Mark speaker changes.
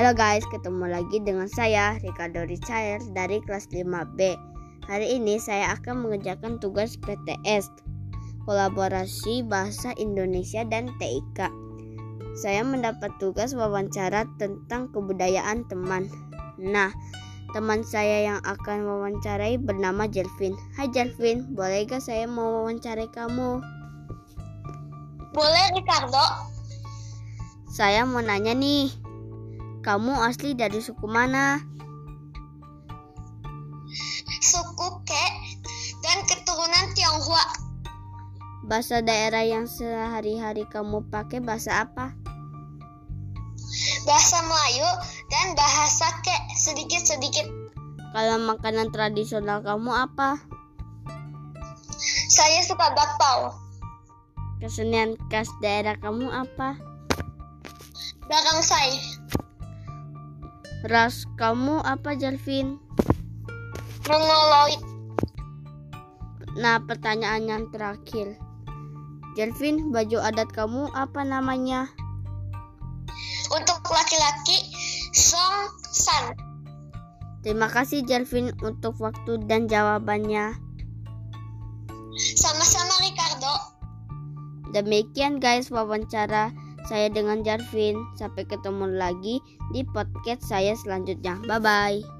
Speaker 1: Halo guys, ketemu lagi dengan saya Ricardo Ricael dari kelas 5B. Hari ini saya akan mengerjakan tugas PTS Kolaborasi Bahasa Indonesia dan TIK. Saya mendapat tugas wawancara tentang kebudayaan teman. Nah, teman saya yang akan wawancarai bernama Jelvin. Hai Jelvin, boleh gak saya mau wawancarai kamu?
Speaker 2: Boleh Ricardo.
Speaker 1: Saya mau nanya nih, kamu asli dari suku mana?
Speaker 2: Suku Ke dan keturunan Tionghoa.
Speaker 1: Bahasa daerah yang sehari-hari kamu pakai bahasa apa?
Speaker 2: Bahasa Melayu dan bahasa Ke sedikit-sedikit.
Speaker 1: Kalau makanan tradisional kamu apa?
Speaker 2: Saya suka bakpao.
Speaker 1: Kesenian khas daerah kamu apa?
Speaker 2: Barongsai.
Speaker 1: Ras kamu apa Jalvin?
Speaker 2: Mongoloid.
Speaker 1: Nah pertanyaan yang terakhir Jalvin baju adat kamu apa namanya?
Speaker 2: Untuk laki-laki Song San.
Speaker 1: Terima kasih Jalvin untuk waktu dan jawabannya.
Speaker 2: Sama-sama Ricardo.
Speaker 1: Demikian guys wawancara saya dengan Jarvin. Sampai ketemu lagi di podcast saya selanjutnya. Bye bye.